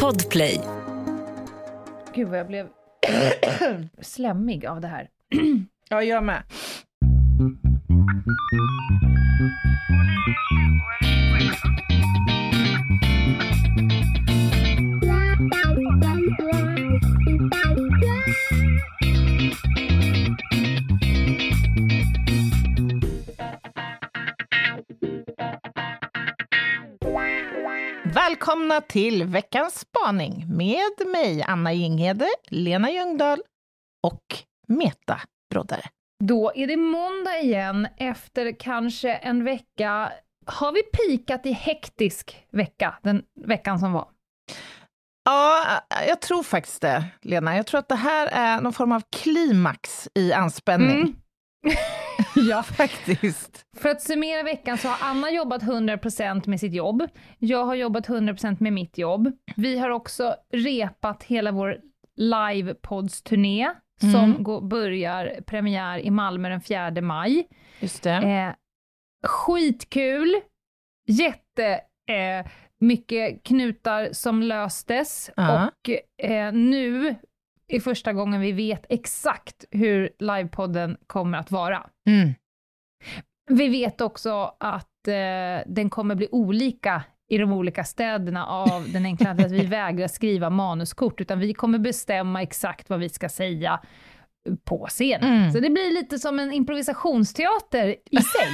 Podplay. Gud vad jag blev slemmig av det här. Ja, jag med. Välkomna till veckans spaning med mig, Anna Jinghede, Lena Ljungdahl och Meta Broddare. Då är det måndag igen efter kanske en vecka. Har vi pikat i hektisk vecka, den veckan som var? Ja, jag tror faktiskt det, Lena. Jag tror att det här är någon form av klimax i anspänning. Mm. ja, faktiskt. För att summera veckan så har Anna jobbat 100% med sitt jobb. Jag har jobbat 100% med mitt jobb. Vi har också repat hela vår livepods-turné Mm. som går, börjar premiär i Malmö den 4 maj. Just det. Eh, skitkul, jätte eh, mycket knutar som löstes Ja. och eh, nu är första gången vi vet exakt hur livepodden kommer att vara. Mm. Vi vet också att eh, den kommer bli olika i de olika städerna av den enkla att vi vägrar skriva manuskort, utan vi kommer bestämma exakt vad vi ska säga på scenen. Mm. Så det blir lite som en improvisationsteater i sig.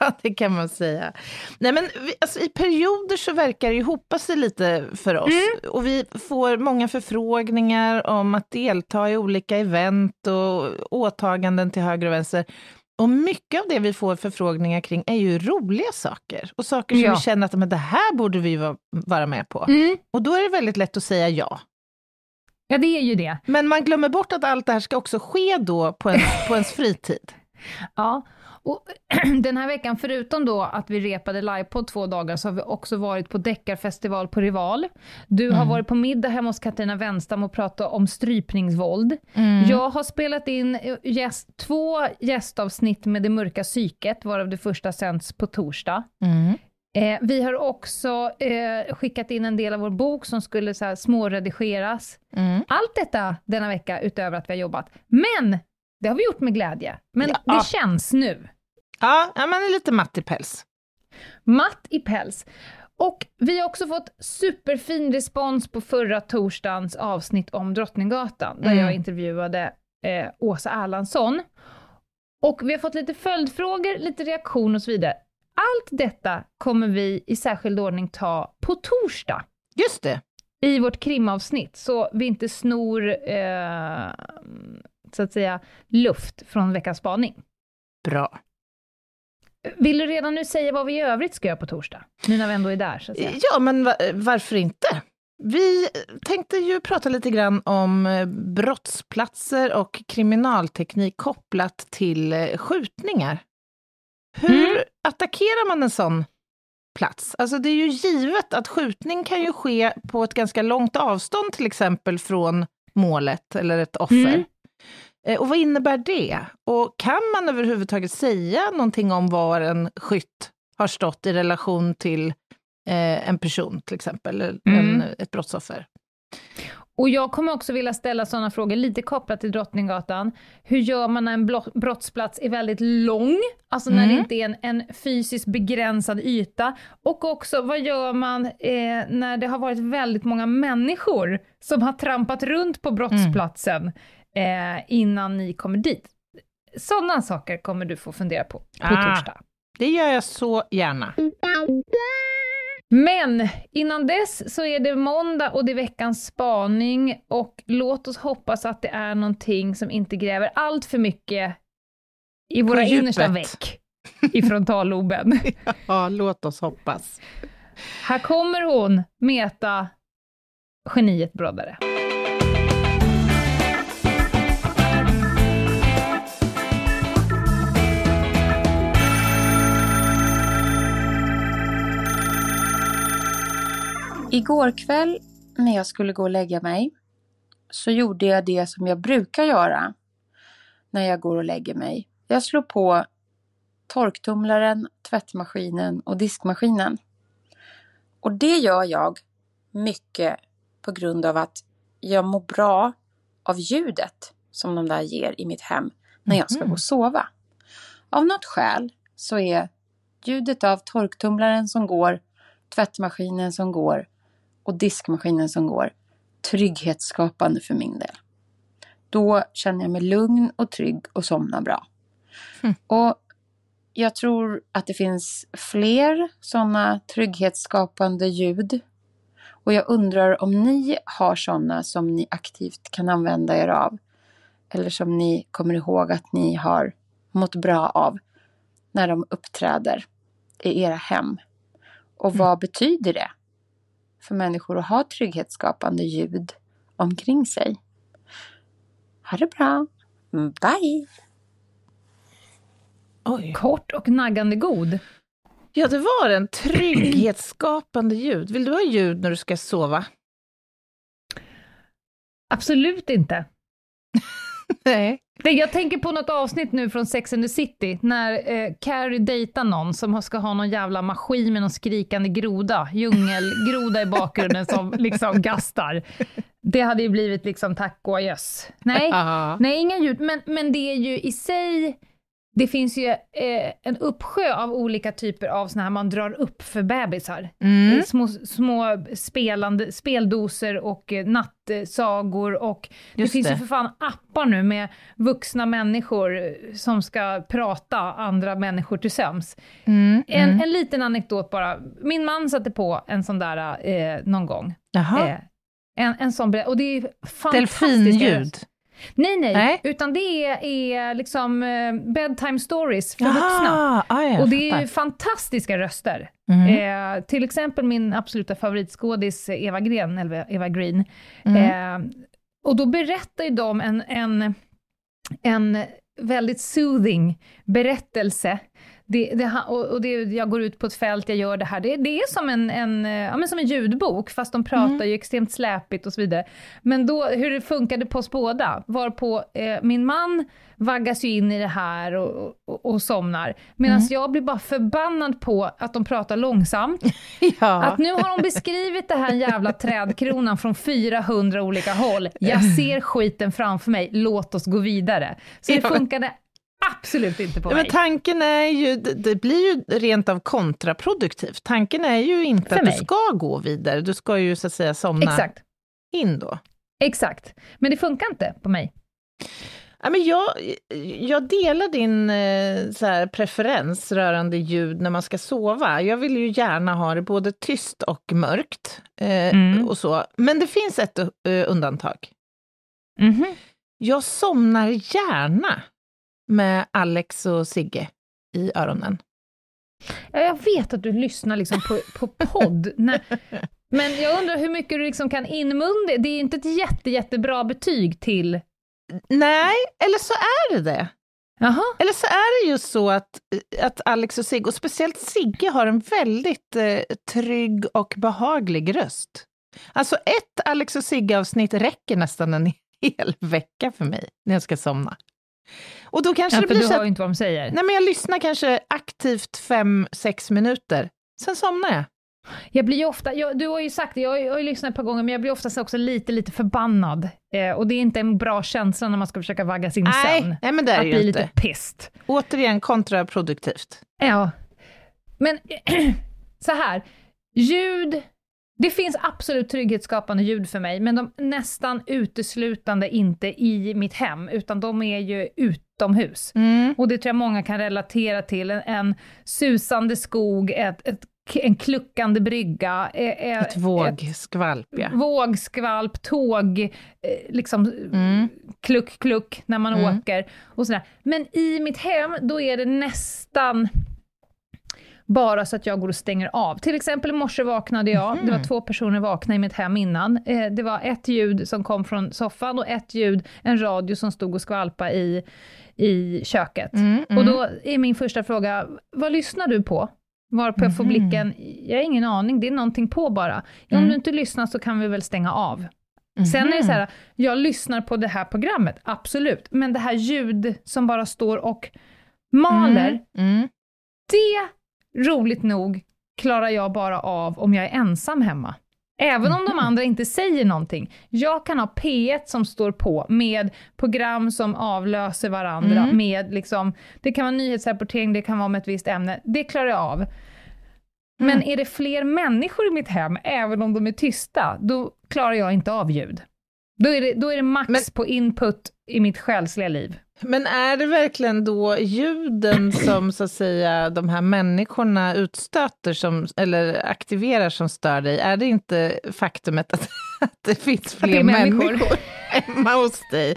Ja, det kan man säga. Nej, men vi, alltså, I perioder så verkar det hopa sig lite för oss. Och vi får många förfrågningar om att delta i olika event och åtaganden till höger och vänster. Och mycket av det vi får förfrågningar kring är ju roliga saker. Och saker som Ja. vi känner att men det här borde vi vara, vara med på. Mm. Och då är det väldigt lätt att säga ja. Ja, det är ju det. Men man glömmer bort att allt det här ska också ske då på, en, på ens fritid. Ja, och den här veckan, förutom då att vi repade livepodd två dagar, så har vi också varit på deckarfestival på Rival. Du har varit på middag hemma hos Katarina Wenstam och pratat om strypningsvåld. Jag har spelat in eh, gäst, två gästavsnitt med Det mörka psyket, varav det första sänds på torsdag. Mm. Eh, vi har också eh, skickat in en del av vår bok som skulle så här, småredigeras. Mm. Allt detta denna vecka utöver att vi har jobbat. Men det har vi gjort med glädje. Men Ja. det känns nu. Ja, ja, man är lite matt i päls. Matt i päls. Och vi har också fått superfin respons på förra torsdagens avsnitt om Drottninggatan, där Mm. jag intervjuade eh, Åsa Erlandsson. Och vi har fått lite följdfrågor, lite reaktion och så vidare. Allt detta kommer vi i särskild ordning ta på torsdag Just det. i vårt krimavsnitt, så vi inte snor, eh, så att säga, luft från veckans spaning. Bra. Vill du redan nu säga vad vi i övrigt ska göra på torsdag? Nu när vi ändå är där, så att säga. Ja, men va- varför inte? Vi tänkte ju prata lite grann om eh, brottsplatser och kriminalteknik kopplat till eh, skjutningar. Hur Mm. attackerar man en sån plats? Alltså det är ju givet att skjutning kan ju ske på ett ganska långt avstånd, till exempel från målet eller ett offer. Mm. Eh, Och vad innebär det? Och kan man överhuvudtaget säga någonting om var en skytt har stått i relation till eh, en person till exempel, eller en, Mm. ett brottsoffer? Och jag kommer också vilja ställa sådana frågor, lite kopplat till Drottninggatan. Hur gör man när en brottsplats är väldigt lång? Alltså när Mm. det inte är en, en fysiskt begränsad yta. Och också, vad gör man eh, när det har varit väldigt många människor som har trampat runt på brottsplatsen eh, innan ni kommer dit? Sådana saker kommer du få fundera på på Ah. torsdag. Det gör jag så gärna. Men innan dess så är det måndag och det är veckans spaning och låt oss hoppas att det är någonting som inte gräver allt för mycket i våra innersta veck i frontalloben. Ja, låt oss hoppas. Här kommer hon, Meta, geniet Broddare. Igår kväll när jag skulle gå och lägga mig så gjorde jag det som jag brukar göra när jag går och lägger mig. Jag slår på torktumlaren, tvättmaskinen och diskmaskinen. Och det gör jag mycket på grund av att jag mår bra av ljudet som de där ger i mitt hem när jag ska gå och sova. Av något skäl så är ljudet av torktumlaren som går, tvättmaskinen som går och diskmaskinen som går trygghetsskapande för min del. Då känner jag mig lugn och trygg och somnar bra. Mm. Och jag tror att det finns fler sådana trygghetsskapande ljud. Och jag undrar om ni har sådana som ni aktivt kan använda er av. Eller som ni kommer ihåg att ni har mått bra av när de uppträder i era hem. Och vad betyder det för människor att ha trygghetsskapande ljud omkring sig? Ha det bra. Bye! Oj. Kort och naggande god. Ja, det var en trygghetsskapande ljud. Vill du ha ljud när du ska sova? Absolut inte. Nej. Jag tänker på något avsnitt nu från Sex and the City, när eh, Carrie dejtar någon som ska ha någon jävla maskin med någon skrikande groda, djungelgroda i bakgrunden som liksom gastar. Det hade ju blivit liksom tack och adjöss. Nej, nej, inga ljud, men, men det är ju i sig det finns ju eh, en uppsjö av olika typer av såna här man drar upp för bebisar. Mm. Eh, Små, små spelande, speldoser och eh, nattsagor och det Just finns det. ju för fan appar nu med vuxna människor eh, som ska prata andra människor till söms. Mm. En, Mm. en liten anekdot bara. Min man satte på en sån där eh, någon gång. Jaha. Eh, en, en sån och det är fantastiska Delfinljud. Nej, nej, Nej. utan det är, är liksom eh, bedtime stories för vuxna. Jaha, ah, Och det är ju fantastiska röster. Mm. Eh, till exempel min absoluta favoritskådis Eva Green, eller Eva Green. Mm. Eh, och då berättar ju de en, en, en väldigt soothing berättelse. Det, det, och det, jag går ut på ett fält, jag gör det här. Det, det är som en, en, ja, men som en ljudbok, fast de pratar Mm. ju extremt släpigt och så vidare. Men då, hur det funkade på oss båda, var på eh, min man vaggas ju in i det här och, och, och somnar, medan Mm. jag blir bara förbannad på att de pratar långsamt. ja. Att nu har de beskrivit det här jävla trädkronan från 400 olika håll. Jag ser skiten framför mig, låt oss gå vidare. Så det funkade absolut inte på mig. men tanken är ju, det, blir ju rent av kontraproduktivt. Tanken är ju inte För att mig. du ska gå vidare, du ska ju så att säga somna Exakt, in då. exakt. Men det funkar inte på mig. Ja, men jag, jag delar din eh, så här, preferens rörande ljud när man ska sova. Jag vill ju gärna ha det både tyst och mörkt. Eh, Mm. och så. Men det finns ett eh, undantag. Mhm. Jag somnar gärna med Alex och Sigge i öronen. Ja, Jag vet att du lyssnar liksom på, på podd, när, men jag undrar hur mycket du liksom kan inmunde. Det är inte ett jätte, jättebra betyg till... Nej, eller så är det det. Jaha, Eller så är det just så att, att Alex och Sigge, och speciellt Sigge, har en väldigt eh, trygg och behaglig röst. Alltså ett Alex och Sigge-avsnitt räcker nästan en hel vecka för mig när jag ska somna. Och då kanske ja, det blir du så hör att, ju inte vad de säger. nej men jag lyssnar kanske aktivt fem, sex minuter, sen somnar jag. Jag blir ju ofta, jag, du har ju sagt det, jag har ju, jag har ju lyssnat ett par gånger, men jag blir oftast också lite, lite förbannad. Eh, och det är inte en bra känsla när man ska försöka vagga sin Nej, sömn. nej men det är Att det bli ju inte. lite pissed. Återigen kontraproduktivt. Ja. Men så här, ljud, det finns absolut trygghetsskapande ljud för mig, men de nästan uteslutande inte i mitt hem, utan de är ju utomhus. Mm. Och det tror jag många kan relatera till. En, en susande skog, ett, ett, en kluckande brygga, eh, Ett vågskvalp, ja. vågskvalp, tåg, eh, liksom Mm. kluck, kluck när man Mm. åker och sådär. Men i mitt hem, då är det nästan bara så att jag går och stänger av. Till exempel i morse vaknade jag, det var Mhm. två personer vakna i mitt hem innan. Eh, det var ett ljud som kom från soffan och ett ljud, en radio som stod och skvalpa i, i köket. Mm, Och mm. då är min första fråga, vad lyssnar du på? Varpå jag får Mhm. blicken, jag har ingen aning, det är någonting på bara. Om Mm. du inte lyssnar så kan vi väl stänga av. Sen är det så här, jag lyssnar på det här programmet, absolut, men det här ljud som bara står och maler, Mm. Mm. det, roligt nog, klarar jag bara av om jag är ensam hemma. Även om de andra inte säger någonting. Jag kan ha P1 som står på med program som avlöser varandra, Mm. med liksom, det kan vara nyhetsrapportering, det kan vara om ett visst ämne. Det klarar jag av. Men Mm. är det fler människor i mitt hem, även om de är tysta, då klarar jag inte av ljud. Då är det, då är det max Men- på input i mitt själsliga liv. Men är det verkligen då ljuden som så att säga de här människorna utstöter som, eller aktiverar som stör dig? Är det inte faktumet att, att det finns det fler människor. människor hemma hos dig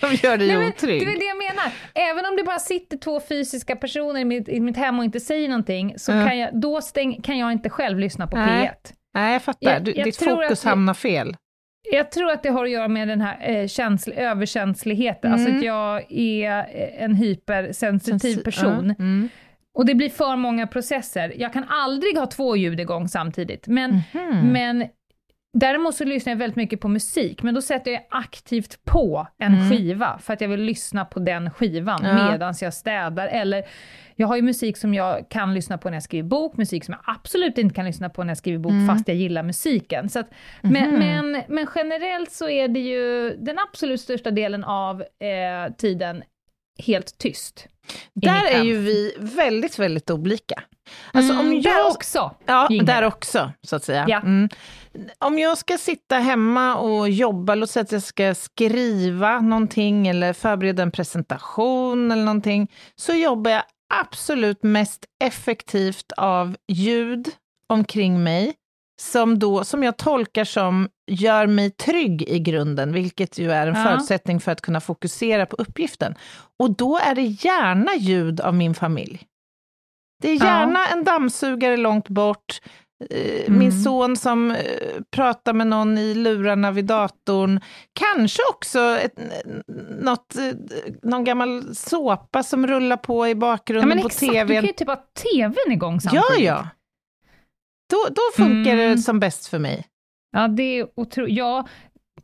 som gör dig Nej, otrygg? Det är det jag menar. Även om det bara sitter två fysiska personer i mitt, i mitt hem och inte säger någonting, så Ja. kan jag, då stäng, kan jag inte själv lyssna på Nej. P1. Nej, jag fattar. Jag- jag ditt fokus hamnar fel. Jag tror att det har att göra med den här eh, känsl- överkänsligheten, alltså Mm. att jag är eh, en hypersensitiv person. Ja, mm. Och det blir för många processer. Jag kan aldrig ha två ljud igång samtidigt, men, Mhm. men Däremot så lyssnar jag väldigt mycket på musik, men då sätter jag aktivt på en Mm. skiva, för att jag vill lyssna på den skivan Ja. medan jag städar. Eller, jag har ju musik som jag kan lyssna på när jag skriver bok, musik som jag absolut inte kan lyssna på när jag skriver bok, Mm. fast jag gillar musiken. Så att, men, Mhm. men, men generellt så är det ju den absolut största delen av eh, tiden helt tyst. Där är ju vi väldigt, väldigt olika. Alltså om Mm, jag... Där också! Ja, Jingle. där också, så att säga. Ja. Om jag ska sitta hemma och jobba, låt säga att jag ska skriva någonting eller förbereda en presentation eller någonting, så jobbar jag absolut mest effektivt av ljud omkring mig, som, då, som jag tolkar som gör mig trygg i grunden, vilket ju är en Ja. förutsättning för att kunna fokusera på uppgiften. Och då är det gärna ljud av min familj. Det är Ja. gärna en dammsugare långt bort, eh, min Mm. son som eh, pratar med någon i lurarna vid datorn, kanske också ett, något, eh, någon gammal såpa som rullar på i Ja, bakgrunden men på exakt, du tvn. kan ju typ ha tvn igång Ja, samtidigt. ja. Då, då funkar Mm. det som bäst för mig. Ja, det är otro... Jag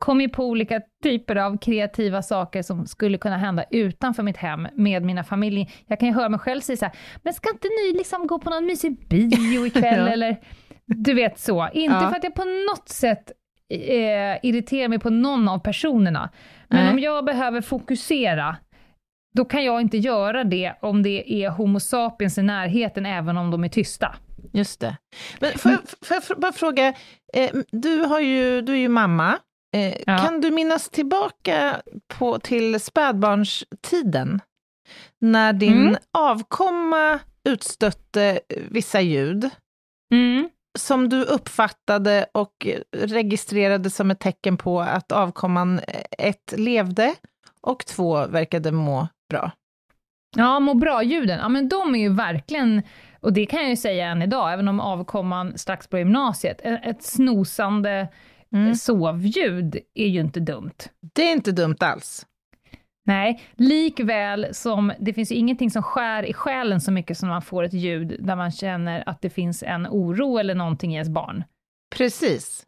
kommer ju på olika typer av kreativa saker som skulle kunna hända utanför mitt hem med mina familjer. Jag kan ju höra mig själv säga så här, men ska inte ni liksom gå på någon mysig bio ikväll Ja. eller du vet så. Inte Ja. för att jag på något sätt eh, irriterar mig på någon av personerna, men Nej. om jag behöver fokusera, då kan jag inte göra det om det är Homo sapiens i närheten, även om de är tysta. Just det. Men får jag, får jag bara fråga, eh, du, har ju, du är ju mamma. Eh, Ja. Kan du minnas tillbaka på, till spädbarnstiden? När din Mm. avkomma utstötte vissa ljud Mm. som du uppfattade och registrerade som ett tecken på att avkomman eh, ett levde och två verkade må bra. Ja, må bra-ljuden, ja men de är ju verkligen, och det kan jag ju säga än idag, även om avkomman strax på gymnasiet, ett snosande Mm. sovljud är ju inte dumt. Det är inte dumt alls. Nej, likväl som det finns ju ingenting som skär i själen så mycket som man får ett ljud där man känner att det finns en oro eller någonting i ens barn. Precis.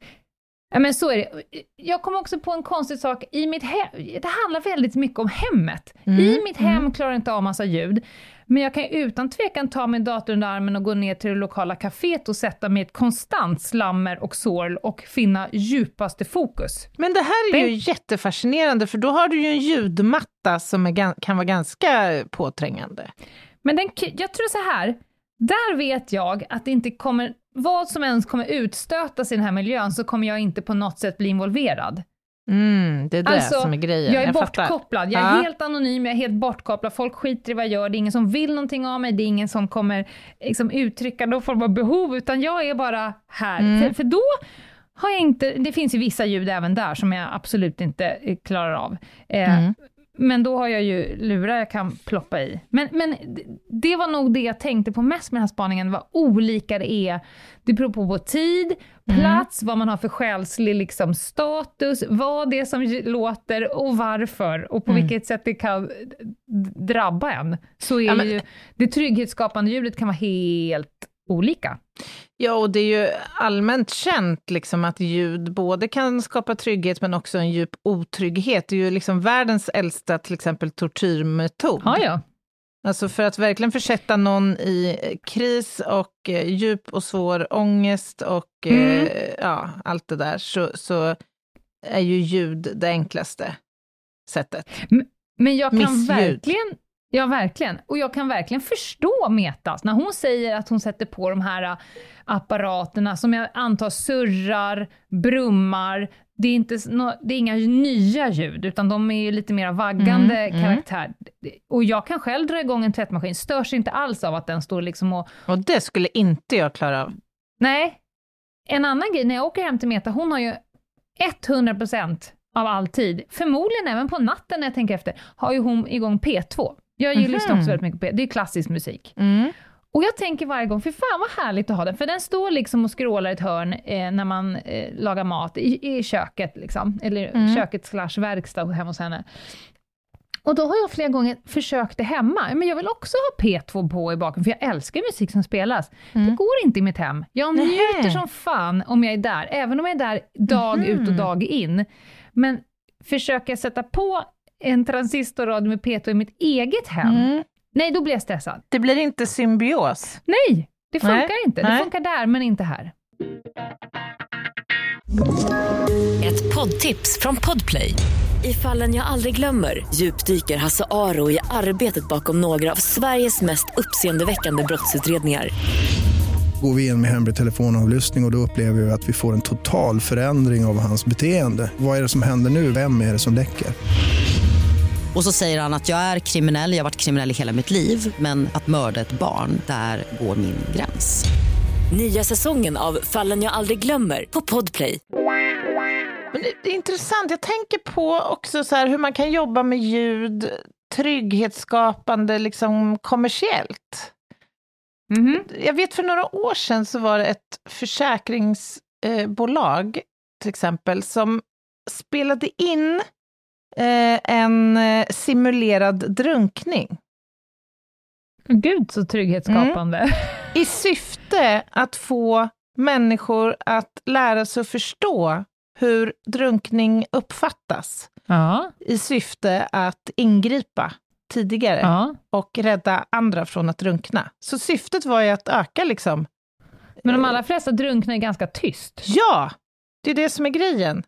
Ja, men så är det. Jag kom också på en konstig sak. I mitt hem, det handlar väldigt mycket om hemmet. Mm, I mitt hem klarar jag inte av massa ljud, men jag kan ju utan tvekan ta min dator under armen och gå ner till det lokala kaféet och sätta mig i ett konstant slammer och sorl och finna djupaste fokus. Men det här är ju Tänk- jättefascinerande, för då har du ju en ljudmatta som är, kan vara ganska påträngande. Men den, jag tror så här, där vet jag att det inte kommer, vad som ens kommer utstötas i den här miljön, så kommer jag inte på något sätt bli involverad. Mm, det är det Alltså, som är grejen. Jag är fattar. bortkopplad, jag är Ja. helt anonym, jag är helt bortkopplad, folk skiter i vad jag gör, det är ingen som vill någonting av mig, det är ingen som kommer liksom, uttrycka någon form av behov, utan jag är bara här. Mm. För, för då har jag inte, det finns ju vissa ljud även där som jag absolut inte eh, klarar av. Eh, Mm. Men då har jag ju lurar jag kan ploppa i. Men, men det- var nog det jag tänkte på mest med den här spaningen, vad olika det är. Det beror på, tid, Mm. plats, vad man har för själslig liksom, status, vad det är som låter och varför och på Mm. vilket sätt det kan drabba en. Så är Ja, men- ju det trygghetsskapande ljudet kan vara helt olika. Ja, och det är ju allmänt känt liksom att ljud både kan skapa trygghet men också en djup otrygghet. Det är ju liksom världens äldsta till exempel tortyrmetod. Ja, ja. Alltså för att verkligen försätta någon i kris och eh, djup och svår ångest och Mm. eh, ja, allt det där, så, så är ju ljud det enklaste sättet. Men jag kan Missljud. verkligen, ja verkligen, och jag kan verkligen förstå Metas när hon säger att hon sätter på de här äh, apparaterna som jag antar surrar, brummar, det är, inte, det är inga nya ljud, utan de är ju lite mer vaggande Mm, mm. karaktär. Och jag kan själv dra igång en tvättmaskin, störs inte alls av att den står liksom och... Och det skulle inte jag klara av. Nej. En annan grej, när jag åker hem till Meta, hon har ju 100% av all tid, förmodligen även på natten när jag tänker efter, har ju hon igång P2. Jag Mhm. mm lyssnar också väldigt mycket på P2, det är klassisk musik. Mm. Och jag tänker varje gång, för fan vad härligt att ha den, för den står liksom och skrålar i ett hörn eh, när man eh, lagar mat i, i köket, liksom. eller Mm. köket slash verkstad hemma hos henne. Och då har jag flera gånger försökt det hemma, men jag vill också ha P2 på i bakgrunden, för jag älskar musik som spelas. Det Mm. går inte i mitt hem. Jag Nähä. njuter som fan om jag är där, även om jag är där dag Mhm. ut och dag in. Men försöker jag sätta på en transistorradio med P2 i mitt eget hem, Mm. nej då blir jag stressad. Det blir inte symbios. Nej, det funkar Nej, inte. Det nej. funkar där, men inte här. Ett poddtips från Podplay. I fallen jag aldrig glömmer djupdyker Hasse Aro i arbetet bakom några av Sveriges mest uppseendeväckande brottsutredningar. Går vi in med hemlig telefonavlyssning och, och då upplever vi att vi får en total förändring av hans beteende. Vad är det som händer nu? Vem är det som läcker? Och så säger han att jag är kriminell, jag har varit kriminell i hela mitt liv men att mörda ett barn, där går min gräns. Nya säsongen av Fallen jag aldrig glömmer på Podplay. Men det, är intressant, jag tänker på också så här hur man kan jobba med ljud trygghetsskapande, liksom kommersiellt. Mhm. Jag vet för några år sedan så var det ett försäkringsbolag till exempel som spelade in eh, en eh, simulerad drunkning Gud så trygghetsskapande. Mm. i syfte att få människor att lära sig att förstå hur drunkning uppfattas Ja, i syfte att ingripa tidigare ja. och rädda andra från att drunkna. Så syftet var ju att öka liksom, Men de allra flesta drunknar är ganska tyst. ja, det är det som är grejen.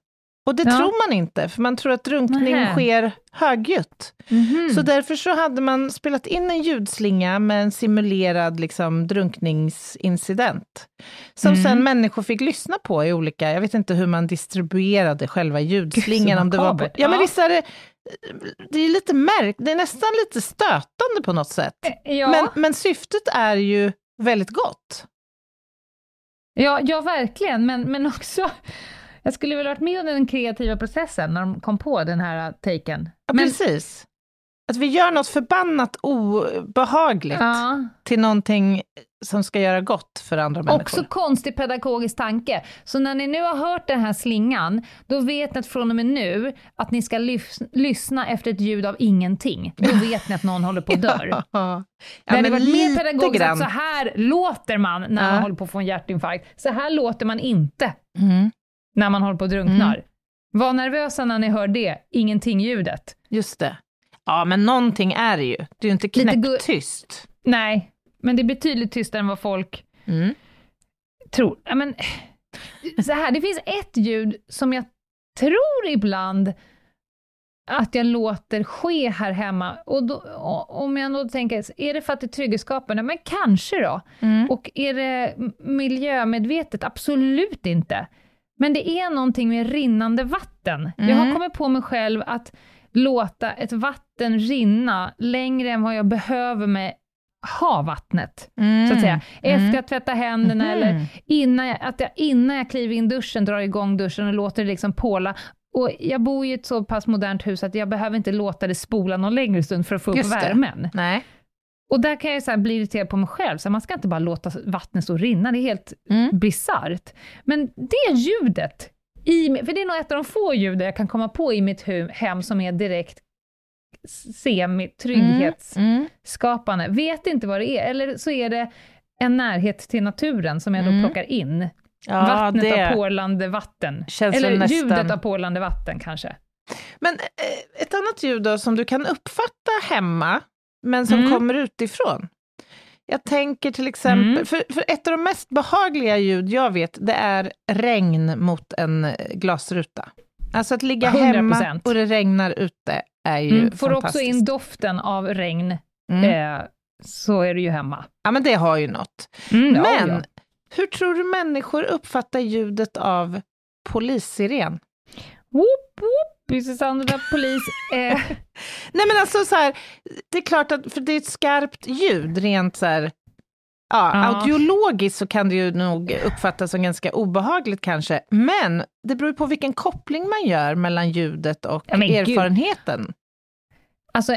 Och det Ja. tror man inte, för man tror att drunkning Nähä. sker högljutt. Mhm. Så därför så hade man spelat in en ljudslinga med en simulerad liksom, drunkningsincident. Som Mm. sen människor fick lyssna på i olika, jag vet inte hur man distribuerade själva ljudslingan. om det var på, makabert. ja, men Ja. visst är det, det är lite märk, det är nästan lite stötande på något sätt. ja. Men, men syftet är ju väldigt gott. Ja, ja, verkligen, men, men också... Jag skulle väl varit med om den kreativa processen när de kom på den här taken. Ja, Men- precis. Att vi gör något förbannat obehagligt Ja, till någonting som ska göra gott för andra människor. också konstig pedagogisk tanke. Så när ni nu har hört den här slingan, då vet ni att från och med nu att ni ska lys- lyssna efter ett ljud av ingenting. Då vet ni att någon håller på att dör. Ja, ja. det hade varit mer pedagogiskt grann. att så här låter man när Ja. man håller på att få en hjärtinfarkt. Så här låter man inte Mm, när man håller på att drunknar. Var nervösa när ni hör det, ingenting-ljudet. just det. Ja, men någonting är det ju. Det är ju inte knäpptyst. Nej, men det är betydligt tystare än vad folk Mm. tror. Ja, men, så här, det finns ett ljud som jag tror ibland att jag låter ske här hemma. Och då, och- om jag då tänker, är det för att det är trygghetsskapande? Men kanske då. Mm. Och är det miljömedvetet? Absolut inte. Men det är någonting med rinnande vatten. Jag har Mm. kommit på mig själv att låta ett vatten rinna längre än vad jag behöver med ha vattnet, Mm. så att säga. Efter Mm. att tvätta händerna Mhm. eller innan jag, att jag, innan jag kliver in duschen, drar igång duschen och låter det liksom påla. Och jag bor i ett så pass modernt hus att jag behöver inte låta det spola någon längre stund för att få upp det. värmen. Nej. Och där kan jag så bli irriterad på mig själv, så man ska inte bara låta vattnet stå rinna, det är helt Mm. bisarrt. Men det ljudet, i, för det är nog ett av de få ljud jag kan komma på i mitt hem som är direkt semi-trygghetsskapande. Mm. Vet inte vad det är, eller så är det en närhet till naturen som jag då Mm. plockar in. Ja, Vattnet det av porlande vatten. känns Eller nästan... ljudet av porlande vatten kanske. Men eh, ett annat ljud då som du kan uppfatta hemma, men som Mm. kommer utifrån. Jag tänker till exempel, Mm. för, för ett av de mest behagliga ljud jag vet, det är regn mot en eh, glasruta. Alltså att ligga 100%. hemma och det regnar ute är ju Mm. Får du också in doften av regn, Mm. eh, så är du ju hemma. Ja, men det har ju något. Mm, ja, men ja. hur tror du människor uppfattar ljudet av polissiren? Whoop, whoop, this is Sandra, polis. Eh, Nej men alltså så här, det är klart att, för det är ett skarpt ljud, rent så här, ja, Ja. audiologiskt så kan det ju nog uppfattas som ganska obehagligt kanske, men det beror ju på vilken koppling man gör mellan ljudet och Ja, men gud. Alltså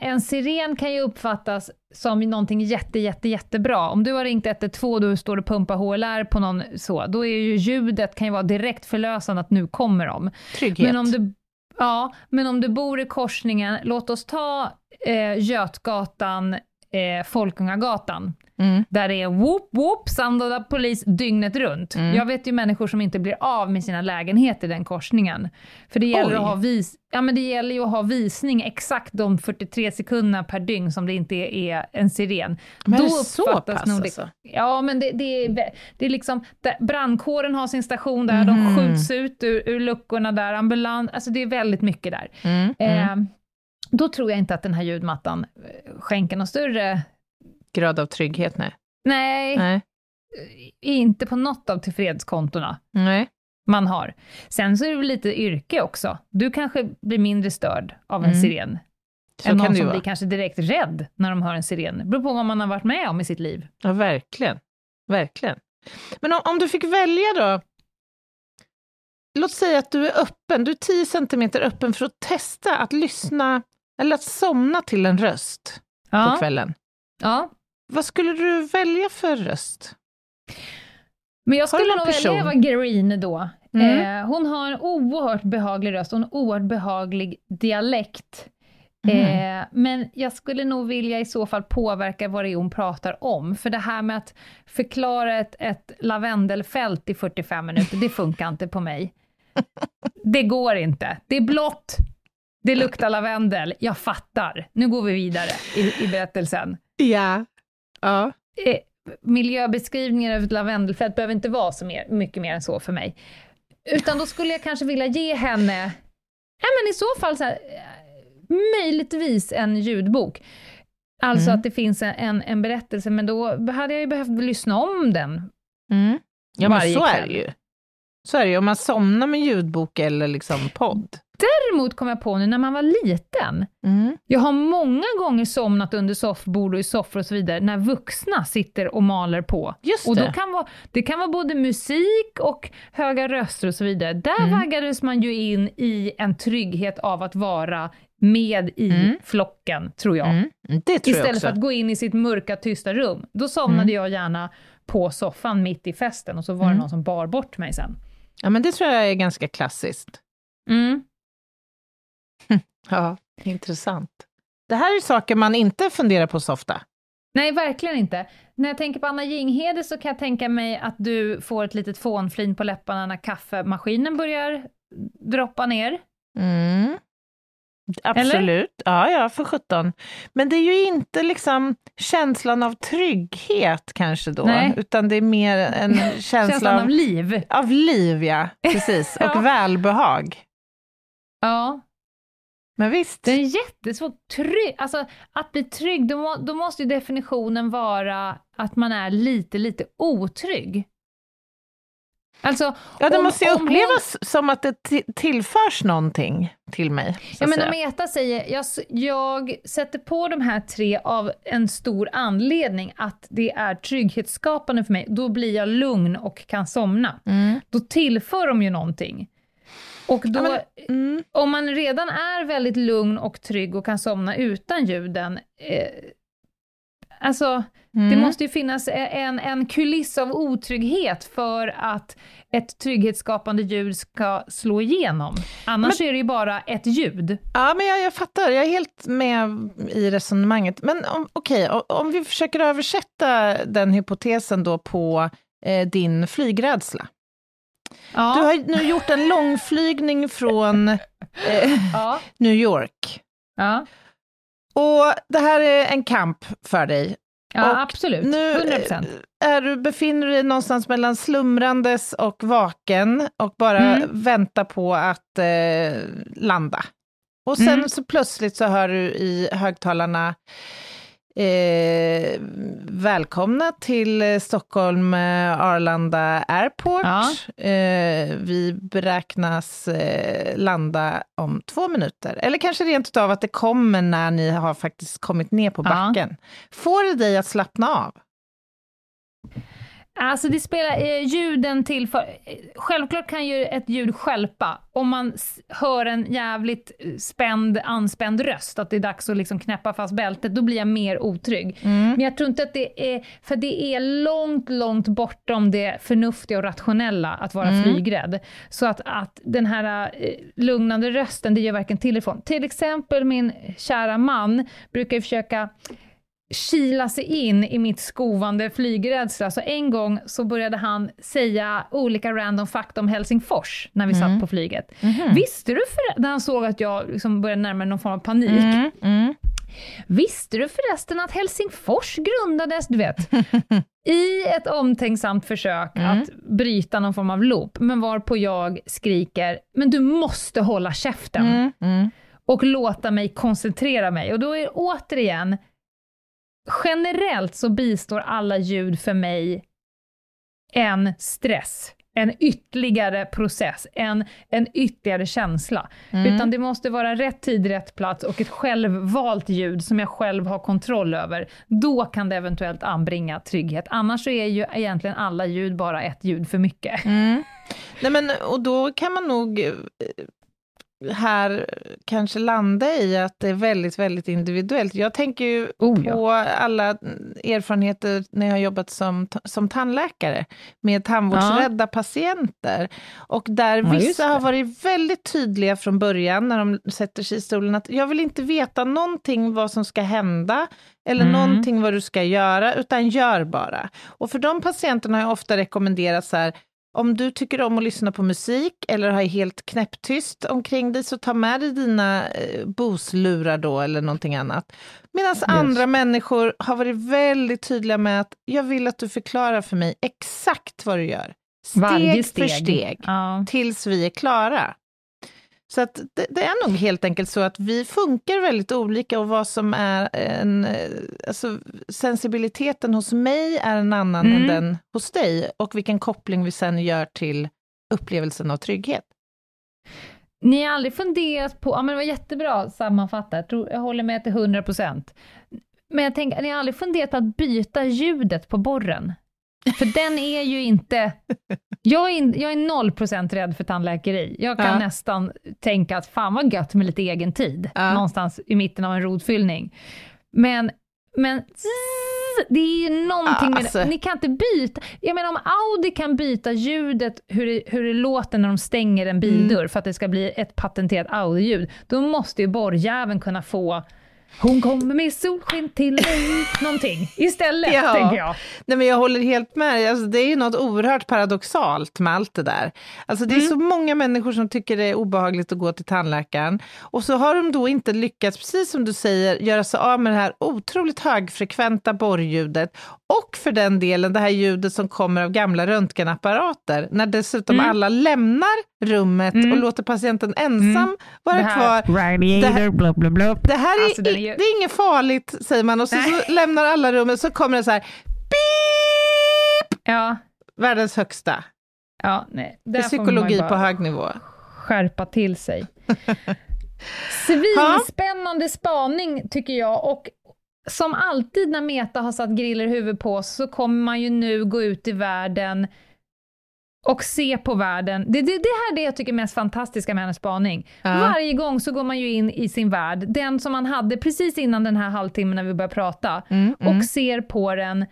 en siren kan ju uppfattas som någonting jätte, jätte, jättebra. Om du har ringt 112 och du står och pumpar HLR på någon så, då är ju ljudet kan ju vara direkt förlösande att nu kommer de. Trygghet. Men om du, ja, men om du bor i korsningen, låt oss ta eh, Götgatan, eh, Folkungagatan, Mm. där det är whoop whoop, Sandala polis dygnet runt. Mm. Jag vet ju människor som inte blir av med sina lägenheter i den korsningen. För det gäller, Oj. att ha, vis, ja, men det gäller ju att ha visning exakt de 43 sekunderna per dygn som det inte är, en siren. Men Då är det så pass nog det, alltså? Ja, men det, det, är, det är liksom, där, brandkåren har sin station där, de Mhm. skjuts ut ur, ur luckorna där, ambulans, alltså det är väldigt mycket där. Mm. Mm. Eh, då tror jag inte att den här ljudmattan eh, skänker någon större, Grad av trygghet, nej. nej, Nej. inte på något av tillfredskontona nej. man har. Sen så är det väl lite yrke också. Du kanske blir mindre störd av en Mm. siren, Så än kan någon som vara. blir kanske direkt rädd när de hör en siren. Det beror på vad man har varit med om i sitt liv. Ja, verkligen. Verkligen. Men om, om du fick välja då, låt säga att du är öppen, du är 10 centimeter öppen för att testa att lyssna eller att somna till en röst på Ja, kvällen. ja. Vad skulle du välja för röst? Men jag skulle nog person? välja Eva Green då. Mm. Eh, hon har en oerhört behaglig röst och en oerhört behaglig dialekt. Mm. Eh, men jag skulle nog vilja i så fall påverka vad det är hon pratar om. För det här med att förklara ett, ett lavendelfält i 45 minuter, det funkar inte på mig. Det går inte. Det är blått, det luktar lavendel, jag fattar. Nu går vi vidare i, i berättelsen. Ja. Ja. Eh, miljöbeskrivningar ett lavendelfält behöver inte vara så mer, mycket mer än så för mig. Utan då skulle jag kanske vilja ge henne, ja men i så fall så här, eh, möjligtvis en ljudbok. Alltså Mm. att det finns en, en, berättelse, men då hade jag ju behövt lyssna om den. Mm. Ja, men så är kväll. det ju. Så är det ju, om man somnar med ljudbok eller liksom podd. Däremot kom jag på nu när man var liten, Mm. jag har många gånger somnat under soffbord och i soffor och så vidare, när vuxna sitter och maler på. Just Och det. då kan vara, det kan vara både musik och höga röster och så vidare. Där Mm. vaggades man ju in i en trygghet av att vara med i Mm. flocken, tror jag. Mm. Det tror jag Istället också. för att gå in i sitt mörka, tysta rum. Då somnade Mm. jag gärna på soffan mitt i festen och så var Mm. det någon som bar bort mig sen. Ja, men det tror jag är ganska klassiskt. Ja, intressant. Det här är saker man inte funderar på så ofta. Nej, verkligen inte. När jag tänker på Anna Jinghede så kan jag tänka mig att du får ett litet fånflin på läpparna när kaffemaskinen börjar droppa ner. Mm. Absolut. Ja, ja, för sjutton. Men det är ju inte liksom känslan av trygghet kanske då, Nej. utan det är mer en känsla Känslan av, av liv. av liv, ja. Precis. Ja. Och välbehag. Ja, Men visst. det är jättesvårt. Trygg, alltså att bli trygg, då, må, då måste ju definitionen vara att man är lite, lite otrygg. Alltså, Ja, det om- måste ju om hon- upplevas som att det ti- tillförs någonting till mig. Ja, men om Meta säger, jag, jag sätter på de här tre av en stor anledning att det är trygghetsskapande för mig, då blir jag lugn och kan somna. Mm. Då tillför de ju någonting. Och då, Ja, men- Mm. om man redan är väldigt lugn och trygg och kan somna utan ljuden, eh, alltså Mm. det måste ju finnas en, en kuliss av otrygghet för att ett trygghetsskapande ljud ska slå igenom. Annars är det ju bara ett ljud. Ja, men jag, jag fattar. Jag är helt med i resonemanget. Men om, okej, o- om vi försöker översätta den hypotesen då på eh, din flygrädsla. Ja. Du har nu gjort en långflygning från eh, ja. New York. ja. Och det här är en kamp för dig. Ja, Och absolut. Nu 100%. eh, är du, befinner du dig någonstans mellan slumrandes och vaken och bara Mm. väntar på att eh, landa. Och sen Mm. så plötsligt så hör du i högtalarna eh, Välkomna till eh, Stockholm eh, Arlanda Airport. Ja. Eh, vi beräknas eh, landa om två minuter. Eller kanske rent utav att det kommer när ni har faktiskt kommit ner på Ja. backen. Får det dig att slappna av? Alltså det spelar eh, ljuden till för... eh, Självklart kan ju ett ljud skälpa om man hör en jävligt eh, spänd, anspänd röst, att det är dags att liksom knäppa fast bältet, då blir jag mer otrygg. Men jag tror inte att det är... För det är långt, långt bortom det förnuftiga och rationella att vara flygrädd. Så att, att den här eh, lugnande rösten, det gör varken till eller från. Till exempel min kära man brukar ju försöka kila sig in i mitt skovande flygrädsla. Så en gång så började han säga olika random fakta om Helsingfors när vi satt på flyget. Visste du, för, när han såg att jag liksom började närma mig någon form av panik, Visste du förresten att Helsingfors grundades, du vet, i ett omtänksamt försök att bryta någon form av loop, men varpå jag skriker, men du måste hålla käften. Och låta mig koncentrera mig. Och då är det återigen, generellt så bistår alla ljud för mig en stress, en ytterligare process, en, en ytterligare känsla. Utan det måste vara rätt tid, rätt plats och ett självvalt ljud som jag själv har kontroll över. Då kan det eventuellt anbringa trygghet. Annars så är ju egentligen alla ljud bara ett ljud för mycket. Nej, men, och då kan man nog eh, här kanske landa i att det är väldigt, väldigt individuellt. Jag tänker ju Oh, ja. på alla erfarenheter när jag har jobbat som, som tandläkare med tandvårdsrädda patienter. Och där Ja, vissa har varit väldigt tydliga från början när de sätter sig i stolen att jag vill inte veta någonting vad som ska hända eller Mm. någonting vad du ska göra, utan gör bara. Och för de patienterna har jag ofta rekommenderat så här, om du tycker om att lyssna på musik eller har helt knäpptyst omkring dig, så ta med dig dina eh, Bose-lurar då eller någonting annat. Medan andra människor har varit väldigt tydliga med att jag vill att du förklarar för mig exakt vad du gör. Steg, Varje för steg, Ja. tills vi är klara. Så att det, det är nog helt enkelt så att vi funkar väldigt olika och vad som är en... eh, Alltså, sensibiliteten hos mig är en annan Mm. än den hos dig och vilken koppling vi sen gör till upplevelsen av trygghet. Ni har aldrig funderat på, ja men det var jättebra sammanfattat, jag, håller med till 100%. Men jag tänker, ni har aldrig funderat på att byta ljudet på borren? För den är ju inte... Jag är, in, jag är 0% rädd för tandläkeri. Jag kan Ja. nästan tänka att fan vad gött med lite egen tid, Ja. någonstans i mitten av en rodfyllning. Men, men det är ju någonting med alltså. det. Ni kan inte byta. Jag menar om Audi kan byta ljudet, hur det, hur det låter när de stänger en bildörr Mm. för att det ska bli ett patenterat Audi-ljud, då måste ju borrjäveln kunna få hon kommer med solsken till mig, någonting istället, Ja. tänker jag. Nej, men jag håller helt med. Alltså, det är ju något oerhört paradoxalt med allt det där. Alltså, det är så många människor som tycker det är obehagligt att gå till tandläkaren. Och så har de då inte lyckats, precis som du säger, göra sig av med det här otroligt högfrekventa borrljudet. Och för den delen det här ljudet som kommer av gamla röntgenapparater. När dessutom Mm. alla lämnar rummet och låter patienten ensam vara Mm. Det här- kvar. Radiator, blubb, blubb, blubb. Det här är, Alltså, är ju- det är inget farligt, säger man. Och så, så lämnar alla rummet, så kommer det så här, beep! Ja, Världens högsta. ja, nej. Det är psykologi på hög nivå. skärpa till sig. Svinspännande spaning tycker jag och som alltid när Meta har satt griller i huvudet på så kommer man ju nu gå ut i världen och se på världen. Det, det, det här är det jag tycker är mest fantastiska med hennes spaning. Ja. Varje gång så går man ju in i sin värld, den som man hade precis innan den här halvtimmen när vi började prata, och ser på den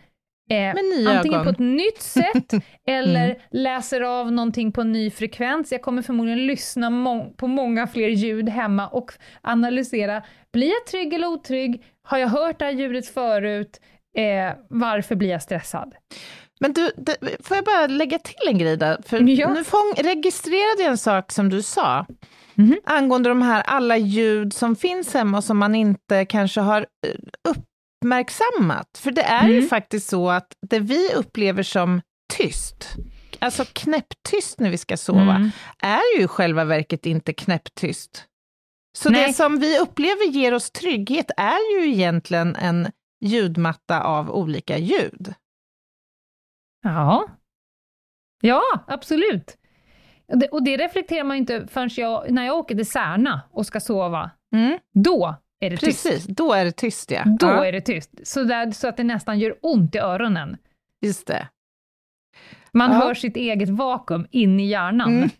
eh, antingen ögon. på ett nytt sätt eller läser av någonting på en ny frekvens. Jag kommer förmodligen lyssna må- på många fler ljud hemma och analysera, blir jag trygg eller otrygg? Har jag hört det här ljudet förut? Eh, varför blir jag stressad? Men du, det, får jag bara lägga till en grej där? För Ja. nu fång, registrerade jag en sak som du sa. Mhm. angående de här alla ljud som finns hemma och som man inte kanske har eh, uppmärksammat. För det är ju Mm. faktiskt så att det vi upplever som tyst, alltså knäpptyst när vi ska sova, Mm. är ju i själva verket inte knäpptyst. Så Nej. det som vi upplever ger oss trygghet är ju egentligen en ljudmatta av olika ljud. Ja. Ja, absolut. Och det, reflekterar man inte förrän jag, när jag åker till Särna och ska sova. Mm, Då är det tyst. precis, då är det tyst ja. Då ja är det tyst. Så, där, så att det nästan gör ont i öronen. Just det. Man Ja. hör sitt eget vakuum in i hjärnan. Mm.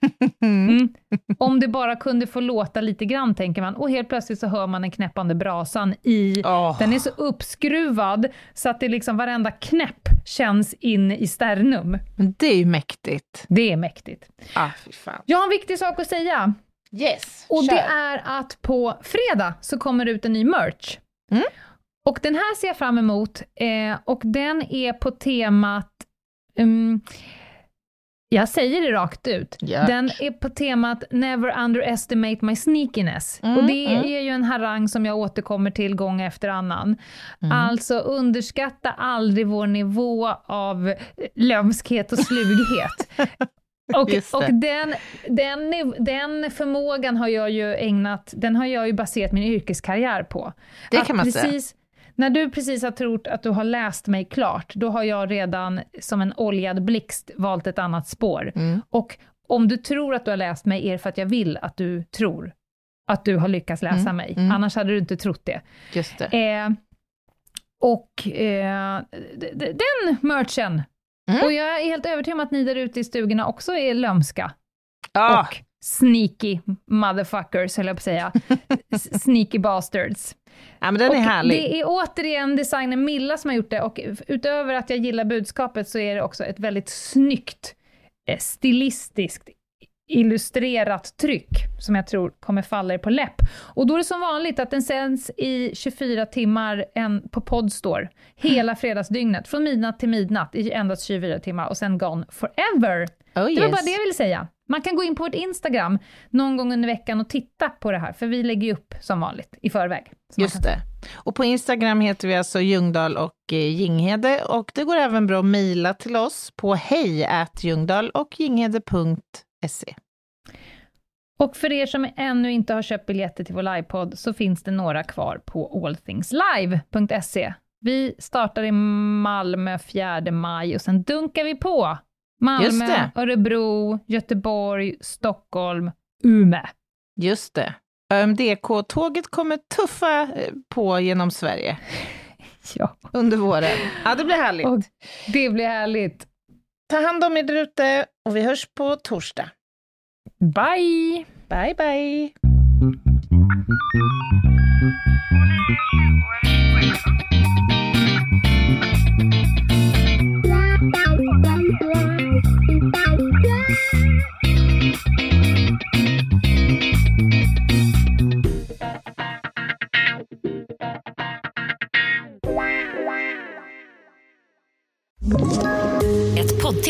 Mm. Om det bara kunde få låta lite grann, tänker man. Och helt plötsligt så hör man den knäppande brasan i... Åh. Den är så uppskruvad så att det liksom varenda knäpp känns in i sternum. Det är ju mäktigt. Det är mäktigt. Ah, fy fan. Jag har en viktig sak att säga. Yes, Och kör. det är att på fredag så kommer det ut en ny merch. Mm. Och den här ser jag fram emot. Eh, och den är på temat... ehm, jag säger det rakt ut. Gör. Den är på temat Never underestimate my sneakiness. Mm, och det mm. är ju en harang som jag återkommer till gång efter annan. Mm. Alltså underskatta aldrig vår nivå av eh, lömskhet och slughet. Och, och den, den, den förmågan har jag ju ägnat, den har jag ju baserat min yrkeskarriär på. Det Att kan man säga. När du precis har trott att du har läst mig klart, då har jag redan som en oljad blixt valt ett annat spår. Mm. Och om du tror att du har läst mig är det för att jag vill att du tror att du har lyckats läsa Mm, mig. mm. Annars hade du inte trott det. Just det. Eh, och eh, den merchen. Mm. Och jag är helt övertygad om att ni där ute i stugorna också är lömska. Ah, Och sneaky motherfuckers, höll jag på att säga. Sneaky bastards. ja, men den är och härlig. Det är återigen designen Milla som har gjort det och utöver att jag gillar budskapet så är det också ett väldigt snyggt, eh, stilistiskt illustrerat tryck som jag tror kommer falla er på läpp. Och då är det som vanligt att den sänds i 24 timmar en, på Podstore hela fredagsdygnet, från midnatt till midnatt i endast 24 timmar och sen gone forever. Oh, Det var yes. bara det jag ville säga. Man kan gå in på vårt Instagram någon gång under veckan och titta på det här, för vi lägger ju upp som vanligt i förväg. Just det. Och på Instagram heter vi alltså Ljungdahl och eh, Ginghede och det går även bra att mejla till oss på hej och ginghede.se. Och för er som ännu inte har köpt biljetter till vår livepodd så finns det några kvar på allthingslive.se. Vi startar i Malmö 4 maj och sen dunkar vi på Malmö. Örebro, Göteborg, Stockholm, Umeå. Just det. ÖMDK-tåget kommer tuffa eh, på genom Sverige Ja, under våren. Ja, det blir härligt. och det blir härligt. Ta hand om er ute och vi hörs på torsdag. Bye! Bye, bye!